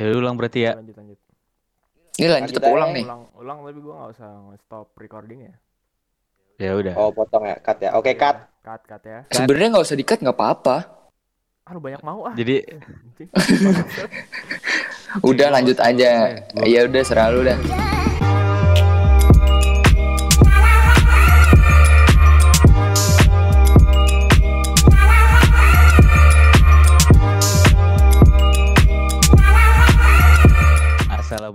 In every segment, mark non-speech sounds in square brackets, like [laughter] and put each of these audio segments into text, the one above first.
Ya ulang berarti ya. Lanjut lanjut. Ini lanjut Lanjut aja. ulang nih? Ulang ulang tapi gua nggak usah stop recording ya. Ya udah. Oh, potong ya, cut ya. Oke, cut. Cut cut ya. Sebenarnya nggak usah dikat nggak apa-apa. Ah lu banyak mau ah. Jadi. [laughs] [laughs] Udah lanjut aja. Ya udah serah lu dah.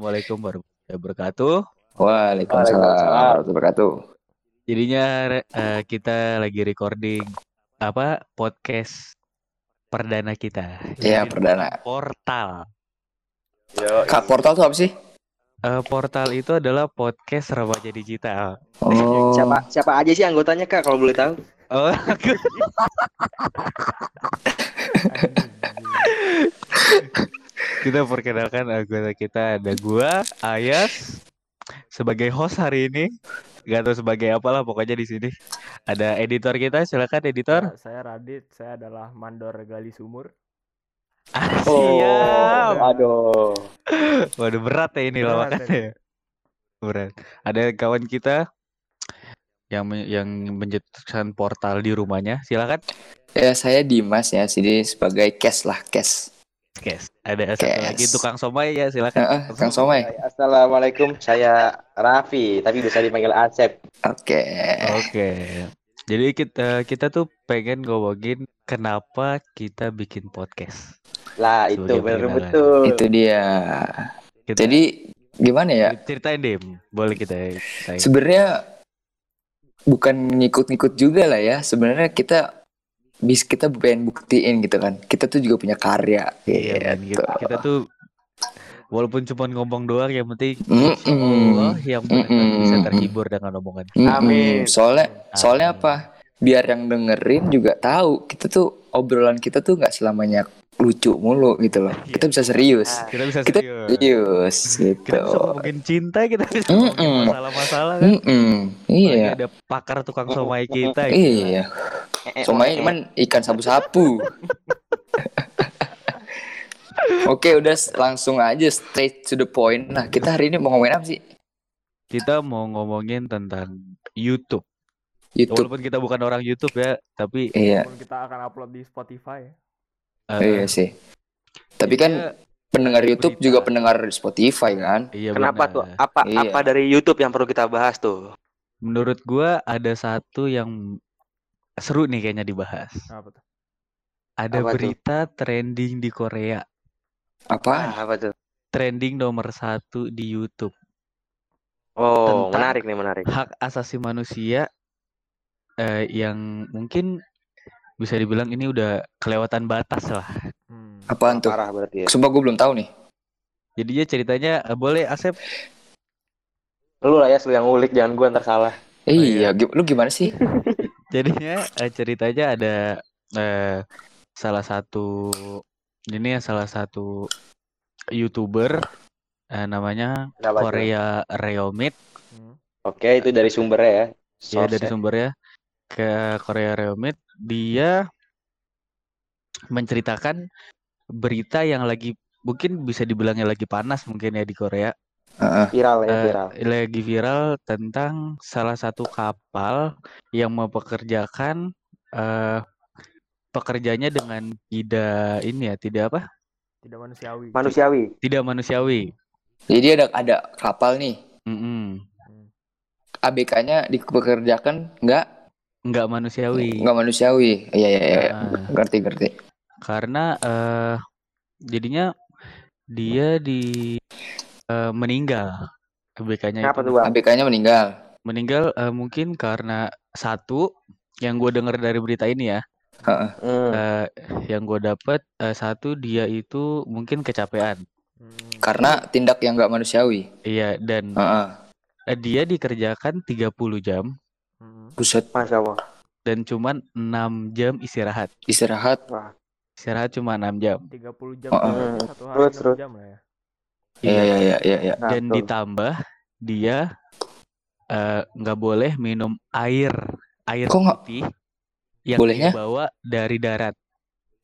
Assalamualaikum warahmatullahi wabarakatuh. Waalaikumsalam warahmatullahi wabarakatuh. Jadinya eh, kita lagi recording apa podcast perdana kita. Iya, perdana. Portal. Yo, Kak portal tuh apa sih? Eh, portal itu adalah podcast remaja digital. Oh. siapa siapa aja sih anggotanya Kak kalau boleh tahu? Oh, [laughs] [laughs] kita perkenalkan anggota kita ada gua, Ayas sebagai host hari ini. Gak tahu sebagai apalah pokoknya di sini. Ada editor kita, silakan editor. Ya, saya Radit, saya adalah mandor gali sumur. Ah, Oh, siap. aduh. Waduh berat ya ini Berat lawakannya. Berat. Ada kawan kita yang yang mencetuskan portal di rumahnya. Silakan. Ya saya Dimas ya, sini sebagai cash lah, cash. Guys, ada satu Kes. lagi tukang somai ya, silakan. Heeh, Kang Somai. Assalamualaikum, saya Raffi, tapi bisa dipanggil Asep. Oke. Oke. Jadi kita kita tuh pengen ngomongin kenapa kita bikin podcast. Lah, itu benar betul. Itu dia. Kita, Jadi gimana ya? ceritain deh, boleh kita. Sebenarnya bukan ngikut-ngikut juga lah ya. Sebenarnya kita bis kita pengen buktiin gitu kan. Kita tuh juga punya karya. Iya, men, gitu. kita, kita tuh walaupun cuma ngomong doang yang penting Mm-mm. insya Allah yang mendengar Mm-mm. bisa terhibur dengan omongan. Mm-mm. Amin. Soalnya soalnya apa? Biar yang dengerin juga tahu kita tuh obrolan kita tuh nggak selamanya lucu mulu gitu loh. Kita bisa serius. Ah, Kita bisa Kita serius. serius gitu. Kita bisa ngomongin cinta, kita bisa ngomongin Mm-mm. masalah-masalah kan. Mm-mm. Apalagi Iya. ada pakar tukang somai kita. gitu. Iya. eh, Somai eh, cuman ikan sapu-sapu. [laughs] Oke, udah langsung aja straight to the point. Nah, kita hari ini mau ngomongin apa sih? Kita mau ngomongin tentang YouTube. YouTube. Walaupun kita bukan orang YouTube ya, tapi Iya, Walaupun kita akan upload di Spotify. eh, iya sih. Tapi kan dia- pendengar YouTube berita. juga pendengar Spotify kan? iya Kenapa benar. tuh? Apa Iya. apa dari YouTube yang perlu kita bahas tuh? Menurut gua ada satu yang seru nih kayaknya dibahas. Apa tuh? Ada Apa tuh? berita trending di Korea. Ah, apa tuh? Trending nomor satu di YouTube. Oh, Tentang- menarik nih, menarik. Hak asasi manusia eh, yang mungkin bisa dibilang ini udah kelewatan batas lah. Hmm. Apaan tuh? Parah berarti ya. Sumpah gue belum tahu nih. Jadinya ceritanya eh, boleh Asep Lu lah ya, lu yang ngulik, jangan gua ntar salah. iya, gi- lu gimana sih? [laughs] Jadinya eh, ceritanya ada eh, salah satu ini ya salah satu youtuber eh, namanya Kenapa? Korea Reomit Hmm. Oke, itu dari sumbernya ya. ya dari sumbernya ke Korea Reomit dia menceritakan berita yang lagi mungkin bisa dibilangnya lagi panas mungkin ya di Korea Heeh. viral ya, Eh, viral. lagi viral tentang salah satu kapal yang mempekerjakan eh pekerjanya dengan tidak ini ya tidak apa Tidak manusiawi. Manusiawi. tidak manusiawi Jadi ada ada kapal nih. Mm-mm. Hmm. ABK-nya dipekerjakan nggak nggak manusiawi nggak manusiawi. Iya iya iya. Ah. Ngerti ngerti. karena eh jadinya dia di eh, meninggal ABK-nya Kenapa itu? ABK-nya meninggal. meninggal eh, mungkin karena satu yang gue dengar dari berita ini ya Heeh. Hmm. eh, yang gue dapet eh, satu dia itu mungkin kecapean Hmm. Karena tindak yang nggak manusiawi. iya dan Heeh. eh, dia dikerjakan 30 jam Hmm. Buset. Masya Allah. dan cuman 6 jam istirahat Istirahat. istirahat cuma 6 jam 30 jam oh. hari, satu hari Terus, 6 terus. jam lah ya. Iya iya iya iya. iya. Nah, dan tuh. ditambah dia eh, nggak boleh minum air air Kok putih yang Bolehnya? dibawa dari darat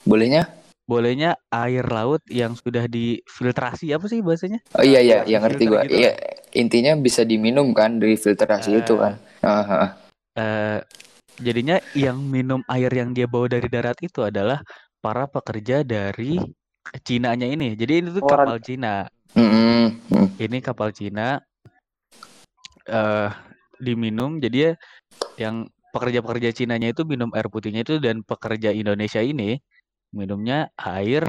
Bolehnya? bolehnya air laut yang sudah difiltrasi apa sih bahasanya? Oh iya iya, Filter yang ngerti gua. gitu Iya, intinya bisa diminum kan dari filtrasi itu kan. Aha. Eh, jadinya yang minum air yang dia bawa dari darat itu adalah para pekerja dari Cina-nya ini. Jadi ini tuh Orang- kapal Cina. Mm. Ini kapal Cina eh diminum jadi ya yang pekerja-pekerja Cinanya itu minum air putihnya itu dan pekerja Indonesia ini minumnya air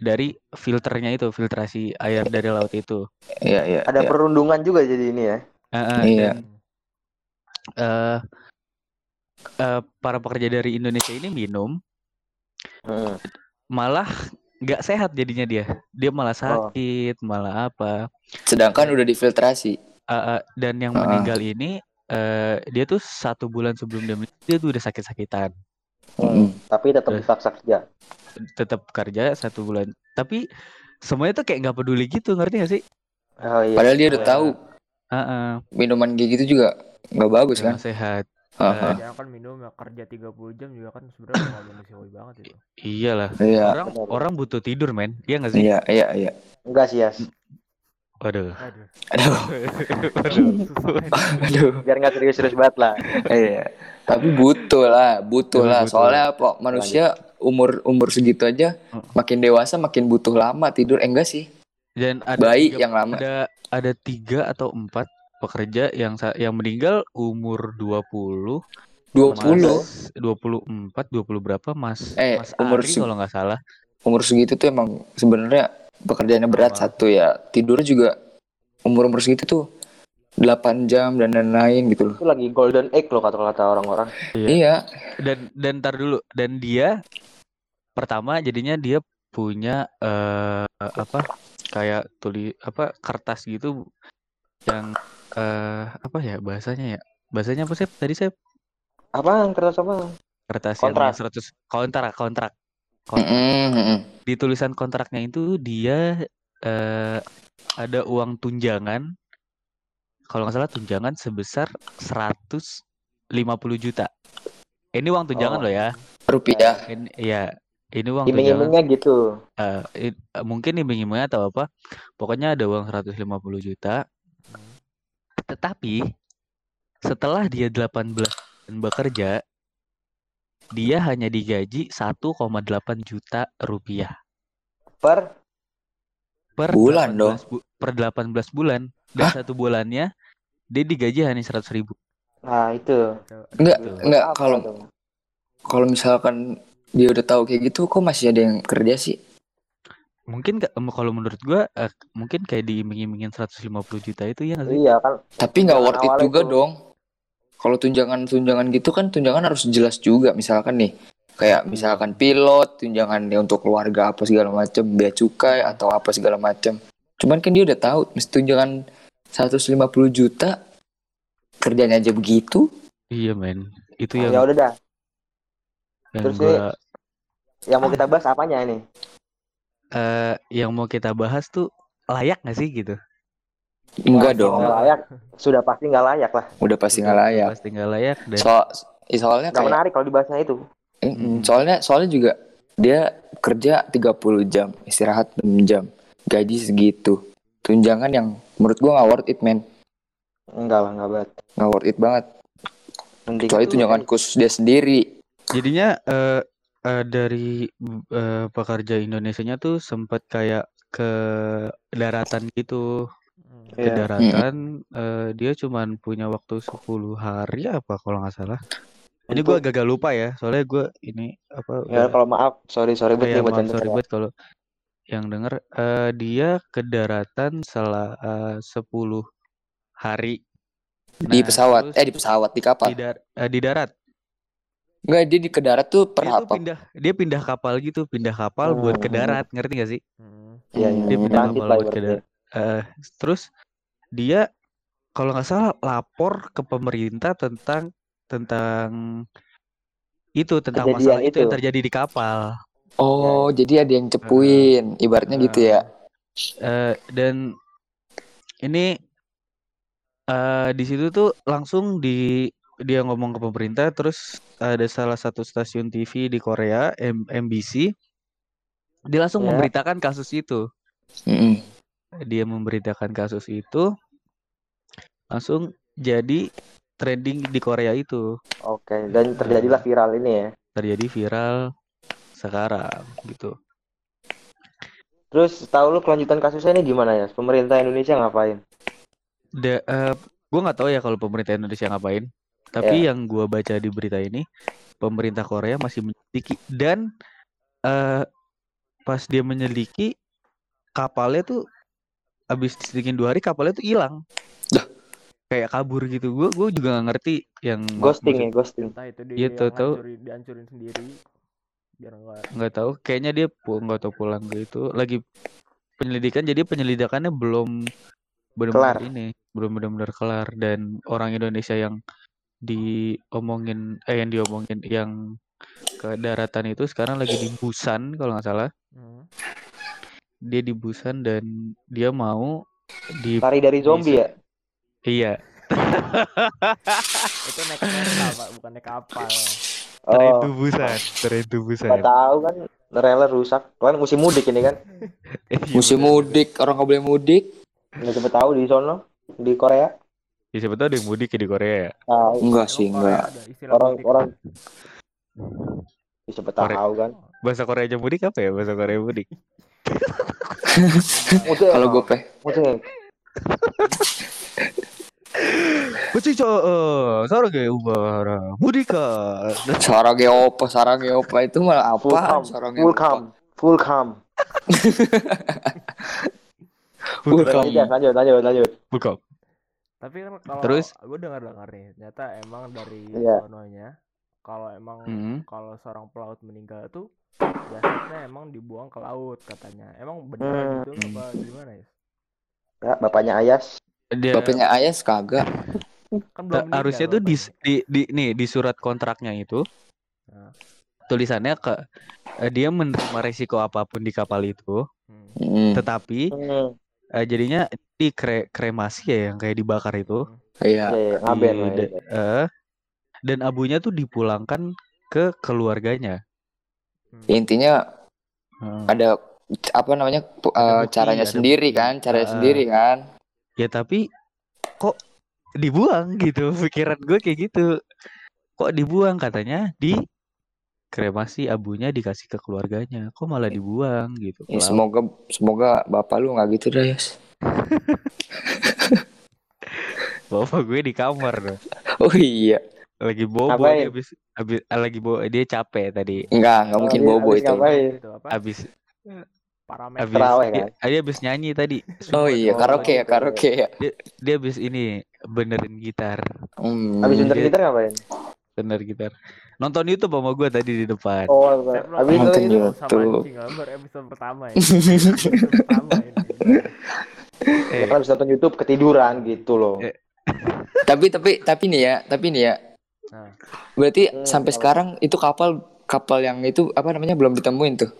dari filternya itu, filtrasi air dari laut itu. Iya iya. Ada iya. perundungan juga jadi ini ya. Eh, eh, Iya. dan eh eh, para pekerja dari Indonesia ini minum Hmm. Malah nggak sehat jadinya dia. Dia malah Oh. sakit, malah apa. Sedangkan udah difiltrasi. Eh, eh, dan yang Ah. meninggal ini eh dia tuh satu bulan sebelum dia meninggal dia tuh udah sakit-sakitan. Mm-mm. Tapi tetap dipaksa kerja. Tetap kerja satu bulan. Tapi semuanya tuh kayak nggak peduli gitu, ngerti gak sih? Oh iya. Padahal dia udah tahu Heeh, minuman kayak gitu juga nggak bagus kan. nggak sehat. Aha. Jangan kan minum ya kerja 30 jam juga kan sebenarnya nggak manusiawi banget itu. [clears throat] Iyalah. Iya Orang orang butuh tidur, men. Iya nggak sih? iya iya iya. Enggak sih, Yas. Waduh. Aduh, Aduh aduh. [laughs] Biar nggak serius-serius banget lah. Iya. Tapi butuh lah, butuh Tapi lah. Soalnya apa? Manusia umur umur segitu aja Heeh. makin dewasa makin butuh lama tidur. Eh enggak sih? Dan ada Bayi tiga- yang lama. ada ada tiga atau empat pekerja yang sa- yang meninggal umur 20 20 Mas 24 20 berapa Mas Eh, Mas umur Ari kalau nggak salah umur segitu tuh emang sebenarnya pekerjaannya berat Sama. satu ya. Tidurnya juga umur umur segitu tuh 8 jam dan lain-lain gitu loh. Itu lagi golden egg loh kata-kata orang-orang. Iya. dan dan ntar dulu dan dia pertama jadinya dia punya eh apa kayak tuli apa kertas gitu yang eh apa ya bahasanya ya bahasanya apa sih tadi saya Apaan kertas apa? kertas Kontrak. yang 100 kontrak kontrak kontrak Mm-mm, mm-mm. di tulisan kontraknya itu dia eh, ada uang tunjangan kalau nggak salah tunjangan sebesar 150 juta. Ini uang tunjangan Oh. loh ya. Rupiah. Ini ya, ini uang tunjangan. Iming-imingnya gitu. eh, i- eh, mungkin iming-imingnya atau apa. Pokoknya ada uang 150 juta. Tetapi setelah dia 18 bulan bekerja, dia hanya digaji 1,8 juta rupiah Per per Bulan 18 bu- per 18 bulan dan Hah? satu bulannya dia digaji hanya 100 ribu. Nah, itu. Enggak, Gitu. enggak kalau kalau misalkan dia udah tahu kayak gitu kok masih ada yang kerja sih? Mungkin em, kalau menurut gua eh, mungkin kayak diiming-imingin 150 juta itu ya sih? Iya kan. Tapi nggak worth it juga itu. dong. Kalau tunjangan-tunjangan gitu kan tunjangan harus jelas juga. Misalkan nih, kayak misalkan pilot, tunjangan dia untuk keluarga apa segala macem, bea cukai atau apa segala macem. Cuman kan dia udah tahu, mesti tunjangan 150 juta, kerjanya aja begitu. Iya men, itu Ya yang udah dah. yang terus gua Yang mau kita bahas apanya ini? Eh, yang mau kita bahas tuh layak nggak sih gitu? Enggak dong, nggak layak, sudah pasti nggak layak lah. udah pasti nggak Udah layak. Pasti nggak layak dan So, eh, soalnya Nggak kayak, menarik kalau dibahasnya itu. Mm, Mm. soalnya soalnya juga dia kerja 30 jam, istirahat 6 jam, gaji segitu. Tunjangan yang menurut gua nggak worth it, man. Enggak lah, enggak banget. Nggak worth it banget. Mending Kecuali itu tunjangan kan khusus dia sendiri. jadinya eh, eh, dari eh, pekerja Indonesianya tuh sempat kayak ke daratan gitu. Hmm. Ke Iya. daratan eh, dia cuman punya waktu 10 hari apa kalau nggak salah. Ini Untuk- gua gagal lupa ya, soalnya gua ini apa Ya kalau maaf, sorry sorry Oh buat iya, nih buat maaf yang sorry ya. banget kalau yang denger eh, dia ke daratan setelah eh, 10 hari. di Nah, pesawat, terus eh di pesawat, di kapal. di, dar- eh, di darat. Enggak, dia di ke darat tuh per Dia tuh pindah dia pindah kapal gitu, pindah kapal buat ke Hmm. darat, ngerti gak sih? Hmm. Iya, iya. Dia Hmm. pindah kapal buat ke darat. Eh, terus dia kalau nggak salah lapor ke pemerintah tentang tentang itu tentang Kejadian masalah itu yang terjadi di kapal. Oh, jadi ada yang cepuin, ibaratnya gitu ya. Eh, dan ini eh di situ tuh langsung di dia ngomong ke pemerintah terus ada salah satu stasiun TV di Korea M- MBC Dia langsung Ya. memberitakan kasus itu. Mm-mm. Dia memberitakan kasus itu langsung jadi trending di Korea itu. Oke, dan terjadilah viral ini ya. Terjadi viral sekarang gitu. Terus tahu lu kelanjutan kasusnya ini gimana ya? Pemerintah Indonesia ngapain? Da, eh, gua nggak tahu ya kalau pemerintah Indonesia ngapain. Tapi Ya. yang gua baca di berita ini, pemerintah Korea masih menyelidiki dan eh pas dia menyelidiki kapalnya tuh habis diselidikin dua hari kapalnya tuh hilang. Kayak kabur gitu. Gua gua juga nggak ngerti yang Ghosting maksud- ya, ghosting. entah itu dia Iya, hancurin- dihancurin sendiri biar enggak nggak tahu kayaknya dia pu nggak tahu pulang gitu lagi penyelidikan jadi penyelidikannya belum benar-benar Kelar. ini belum benar-benar kelar dan orang Indonesia yang diomongin eh yang diomongin yang ke daratan itu sekarang lagi di Busan kalau nggak salah Hmm. dia di Busan dan dia mau di Lari dari zombie ya? iya [laughs] itu naik kereta pak bukan naik kapal Oh, Busan terintu Busan nggak tahu kan. Trailer rusak. Kan musim mudik ini kan. [laughs] Iya, Musim mudik, orang nggak boleh mudik. Nggak cepet tahu di sono di Korea. Ya, siapa tahu ada yang mudik ya di Korea ya Tahu. Enggak sih, enggak. Orang mudik. orang cepet Korea. tahu kan. bahasa Korea aja mudik apa ya bahasa Korea mudik [laughs] Kalau gue peh, mudik Beci co, eh, sarage ubara, mudika. [laughs] sarage opa, sarage opa itu malah full apa? cam, Sarage full cam, full cam. [laughs] Full cam. Lanjut, lanjut, lanjut, lanjut. Bukan. Tapi kan kalau Terus? gue dengar dengar nih ternyata emang dari Iya. sononya kalau emang Hmm. kalau seorang pelaut meninggal tuh jasadnya emang dibuang ke laut katanya emang benar Hmm. gitu apa gimana ya Ya, bapaknya Ayas. Dia Bapaknya Ayas kagak. kan belum meninggal harusnya tuh di, di di nih di surat kontraknya itu Nah. tulisannya ke eh, dia menerima resiko apa pun di kapal itu, Hmm. Hmm, tetapi Hmm, eh, jadinya di kre- kremasi ya yang kayak dibakar itu. Iya. ya, ya, ngaben Di- lah. da- ya. eh, dan abunya tuh dipulangkan ke keluarganya. Hmm. Intinya Hmm. ada apa namanya eh, bukti, caranya ada sendiri bukti. kan, caranya Ah. sendiri kan. Ya tapi kok dibuang gitu [laughs] pikiran gue kayak gitu. Kok dibuang katanya di kremasi abunya dikasih ke keluarganya. Kok malah dibuang gitu. Ya, semoga semoga bapak lu nggak gitu dah Yas. [laughs] Bapak gue di kamar dong. [laughs] Oh iya, Lagi bobo Ngapain? dia habis habis lagi bobo dia capek tadi. enggak enggak mungkin Habis- bobo habis itu. ngapain? Itu apa Habis parameter habis Terawih, dia, kan? dia habis nyanyi tadi. Oh iya, Oh, karaoke ya, karaoke ya. Dia habis ini benerin gitar. Hmm. Habis bener dia- gitar ngapain? Bener gitar. Nonton YouTube sama gue tadi di depan. Oh, Saya belum habis itu Nonton itu YouTube. sama episode pertama ya [laughs] episode pertama ini Eh, kan habis nonton YouTube ketiduran gitu loh. Eh. [laughs] Tapi tapi tapi nih ya, tapi nih ya. Nah. Berarti Hmm, sampai sekarang itu kapal kapal yang itu apa namanya belum ditemuin tuh.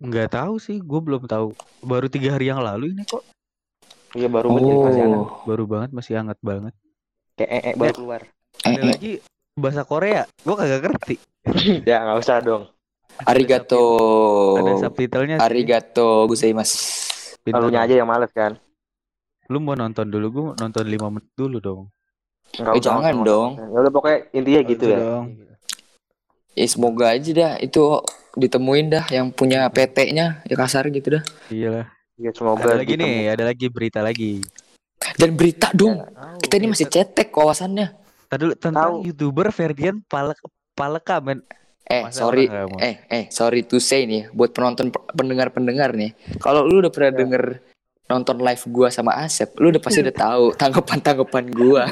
nggak tahu sih, gue belum tahu. Baru tiga hari yang lalu ini kok. Iya baru banget Oh. masih hangat. Baru banget, masih hangat banget. Kayak eh, eh, baru keluar. Eh, Ada eh, lagi bahasa Korea, gue kagak ngerti. [laughs] ya nggak usah dong. arigato. Ada subtitlenya. sih. Arigato gozaimasu. Pintar Lalunya dong. aja yang males kan. Lu mau nonton dulu, gue nonton 5 menit dulu dong. Nggak Eh, jangan nggak usah. dong. Ya udah pokoknya intinya gitu ya. dong. Ya semoga aja dah itu ditemuin dah yang punya PT-nya ya kasar gitu dah. Iya lah. Ya semoga Ada lagi ditemu. nih, ada lagi berita lagi. Dan berita dong. Tahu. Kita ini masih cetek wawasannya. Tadi dulu tentang Tahu. youtuber Ferdian Palek Paleka men. Eh, Masa sorry. Eh, eh, sorry to say nih buat penonton pendengar-pendengar nih. Kalau lu udah pernah Ya. denger nonton live gua sama Asep, lu udah pasti udah tahu [laughs] tanggapan-tanggapan gua.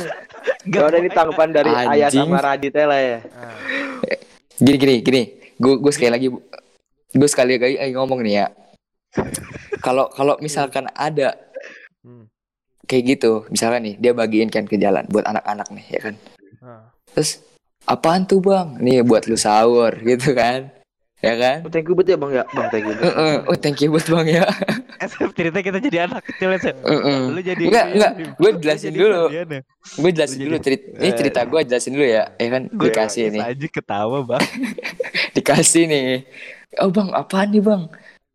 Ya udah ini tanggapan dari Ayah Anjing. sama Radit lah ya. Nah, Gini gini gini. Gue gue sekali lagi gue sekali lagi lagi ngomong nih ya. [laughs] Kalau kalau misalkan ada hmm. Kayak gitu, misalkan nih dia bagiin kan ke jalan buat anak-anak nih ya kan. Nah. Terus apaan tuh bang? Nih buat lu sahur [laughs] gitu kan? Ya kan? Oh, thank you banget ya bang ya, bang thank you. Heeh. Oh thank you buat bang ya. [laughs] Asep cerita kita jadi anak kecil. Heeh. Lu jadi Enggak, enggak. [laughs] Gue jelasin dulu. Ya? Gue jelasin Lu dulu cerita. Ini Eh. cerita gue jelasin dulu ya. Ya kan Gue dikasih nih. aja ketawa bang. Dikasih nih. oh bang apaan nih bang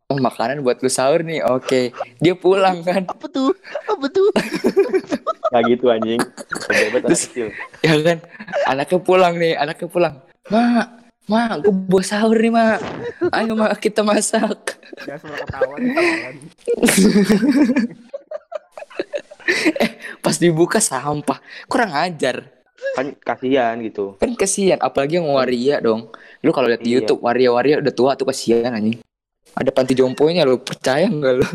oh makanan buat lu sahur nih oke dia pulang kan [laughs] Apa tuh? Apa tuh? [laughs] Nggak gitu anjing. Bebet Terus- kecil. ya kan anaknya pulang nih anaknya pulang mak mak gue bawa sahur nih mak ayo mak kita masak Ya semua ketahuan kan. [laughs] pas dibuka sampah kurang ajar Kan kasihan gitu. kan kesian apalagi yang waria dong lu kalau lihat di Iya. YouTube waria waria udah tua tuh kesian anjing ada panti jomponya lu percaya nggak lu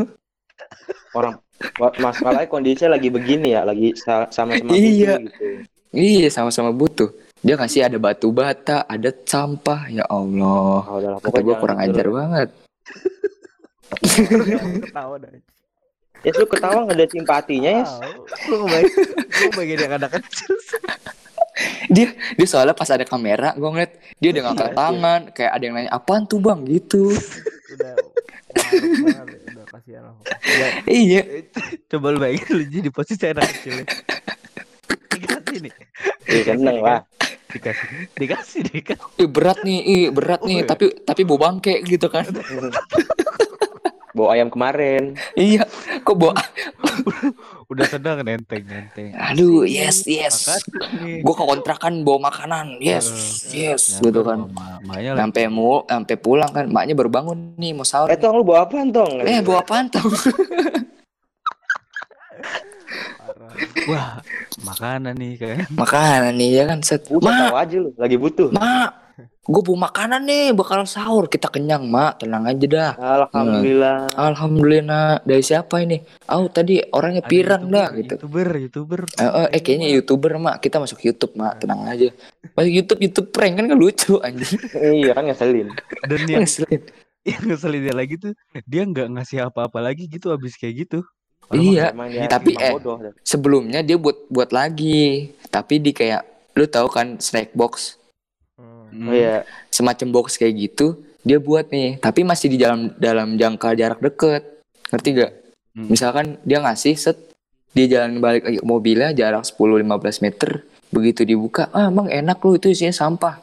Orang masalahnya kondisinya lagi begini ya, lagi sa- sama-sama Iya. butuh gitu. iya sama-sama butuh dia kasih ada batu bata ada sampah ya Allah Oh, udah lah, kata pokoknya gue kurang ajar lah. banget Ketawa dah. Ya lu ketawa nggak ada simpatinya ya. Tahu. Gue baik. Gue bagian yang anak kecil. Dia dia soalnya pas ada kamera gue ngeliat dia udah ngangkat Iya. tangan kayak ada yang nanya apaan tuh bang gitu Udah [laughs] udah kasihan lah. iya Coba lu bayangin lu jadi posisi anak kecil. Dikasih nih. Iya seneng lah. Dikasih. Dikasih dikasih. Ih, berat nih ih berat nih Oh, iya. tapi tapi bau bangke gitu kan Bawa ayam kemarin. iya kok bawa [laughs] Udah sedang nenteng nenteng. aduh yes yes. Gue ke kontrakan bawa makanan. Yes yes gitu kan. sampai mu sampai pulang kan maknya baru bangun nih mau sahur. Eh tong lu bawa apaan tong? eh bawa apaan tau Parah. Wah, makanan nih kan. makanan nih ya kan set. Mak tahu aja lu, lagi butuh. mak gue bawa makanan nih bakal sahur kita kenyang mak tenang aja dah Alhamdulillah. Alhamdulillah dari siapa ini? Oh tadi orangnya pirang YouTuber, dah gitu. Youtuber, youtuber. Eh, eh, eh, kayaknya youtuber mak kita masuk YouTube mak tenang aja. Masuk YouTube YouTube prank kan kan lucu anjing. iya kan ngeselin. Dan yang Ngeselin. yang ngeselinnya lagi tuh dia nggak ngasih apa-apa lagi gitu abis kayak gitu. Iya, Emang dia tapi, eh, bodoh. Sebelumnya dia buat buat lagi, tapi di kayak lu tahu kan snack box Hmm. Oh iya. semacam box kayak gitu dia buat nih, tapi masih di dalam dalam jangka jarak deket, ngerti gak? Hmm. Misalkan dia ngasih set dia jalan balik lagi ke mobilnya jarak 10-15 meter begitu dibuka ah emang enak lu itu isinya sampah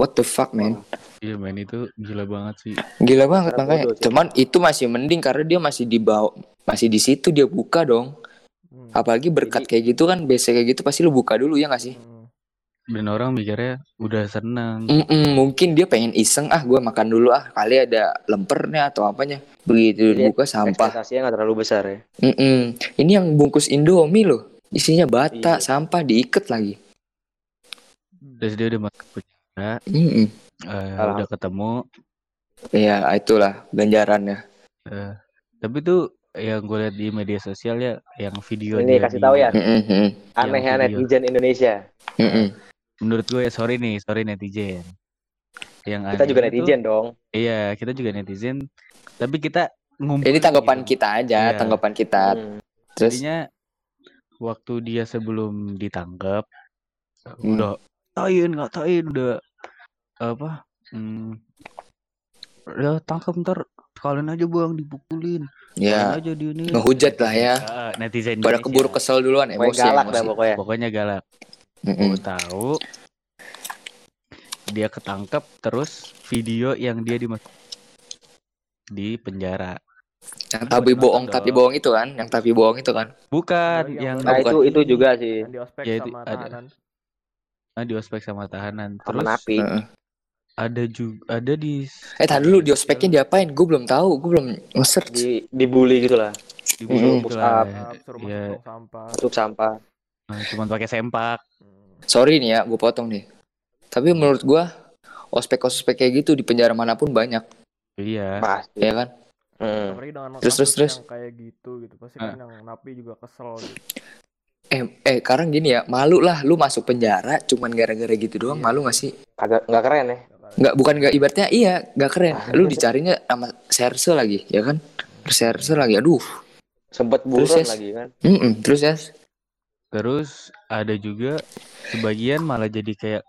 what the fuck man Iya main itu gila banget sih. Gila banget Karena makanya. bodoh sih. Cuman itu masih mending karena dia masih di bawah masih di situ dia buka dong. Hmm. Apalagi berkat kayak gitu kan biasa kayak gitu pasti lu buka dulu ya gak sih? Hmm. Dan orang mikirnya udah seneng. Mm-mm, mungkin dia pengen iseng ah gua makan dulu ah kali ada lempernya atau apanya. Begitu Jadi, dibuka sampah. Ekspektasinya nggak terlalu besar ya. Mm-mm. Ini yang bungkus Indomie loh. Isinya bata, Iya. sampah diikat lagi. Terus dia udah masuk penjara, Mm-mm. eh, Alah. udah ketemu. Ya itulah ganjarannya. eh, tapi tuh yang gue lihat di media sosial ya, yang video Ini dia kasih di- tahu ya. Mm-mm. Aneh-aneh netizen Indonesia. Menurut gue ya sorry nih, sorry netizen. Yang Kita juga itu- netizen dong. Iya, kita juga netizen. Tapi kita ngumpul. Ini tanggapan gitu. kita aja, Iya. tanggapan kita. Hmm. Terus Jadinya waktu dia sebelum ditangkap Hmm. udah tain ngatain udah apa hmm, udah tangkap ntar kalian aja bang dipukulin ya kalian aja di ini ngehujat lah ya. Netizen Pada keburu kesel duluan Pokoknya emosi galak dah emosi. pokoknya. pokoknya galak Mm-mm. gue tahu dia ketangkep terus video yang dia di di penjara Yang Kan tapi bohong tapi bohong itu kan, yang tapi bohong itu kan. bukan Oh, yang yang Nah bukan. itu itu juga sih. Yang di ospek Ya, itu sama ada. tahanan. ah, di ospek sama tahanan Sama terus napi. Heeh. ada juga ada di Eh tadi dulu di ospeknya diapain? Gue belum tahu, gue belum nge-search. Di dibully gitu lah. di Mm-mm. gitu Push lah. up. Maaf, suruh masuk tong sampah. Sampah. Nah, cuman pakai sempak. Sorry nih ya, gue potong nih. Tapi menurut gue ospek-ospek kayak gitu di penjara mana pun banyak, iya Pasti. ya kan? Hmm. Terus, terus, terus. kayak gitu gitu pasti Ah. kan yang napi juga kesel gitu. Eh, eh, sekarang gini ya, malu lah, lu masuk penjara cuman gara-gara gitu doang, Iya. malu gak sih? Agak nggak keren ya. Nggak, bukan gak ibaratnya, iya, gak keren. Lu dicarinya sama serse lagi, ya kan? Serse lagi, aduh. Sempet buron Terus, Yes. lagi kan. Mm-mm, Terus ya, terus ada juga sebagian malah jadi kayak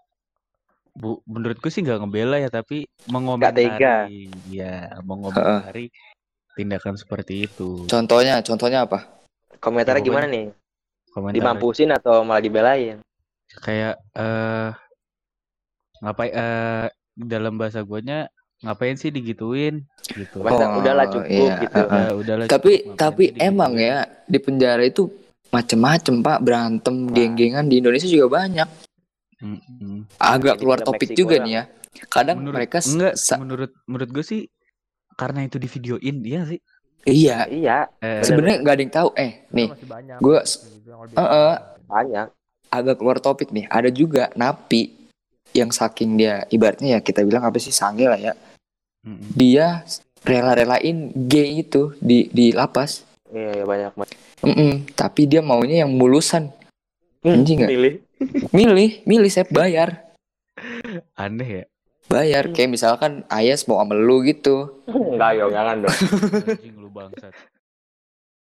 bu menurutku sih nggak ngebela ya tapi mengomentari ya mengomentari tindakan seperti itu contohnya, contohnya apa? Komentarnya Ya, gimana nih? komentar Dimampusin atau malah dibelain? kayak eh ngapain eh dalam bahasa guanya ngapain sih digituin gitu. Oh, udahlah cukup iya, gitu. Ya, udahlah Tapi cukup, tapi digituin. emang ya di penjara itu macem-macem pak berantem geng-gengan di Indonesia juga banyak. Mm-mm. Agak Jadi keluar topik Meksiko juga lah. nih ya. Kadang Menurut mereka enggak sa- menurut menurut gue sih karena itu di videoin dia sih. iya Iya, Eh, sebenarnya nggak ada yang tahu. Eh nih gua- gitu Uh-uh. banyak. agak keluar topik nih. Ada juga napi yang saking dia ibaratnya ya kita bilang apa sih sange lah ya. mm-mm. Dia rela-relain gay itu di di lapas. Iya, iya, banyak banget. Mm-mm, tapi dia maunya yang mulusan. Anjing nggak? Milih. [laughs] Milih, milih saya bayar. Aneh ya. Bayar kayak misalkan Ayas mau sama lu gitu. Enggak, yo, jangan dong. [laughs] Anjing lu bangsat.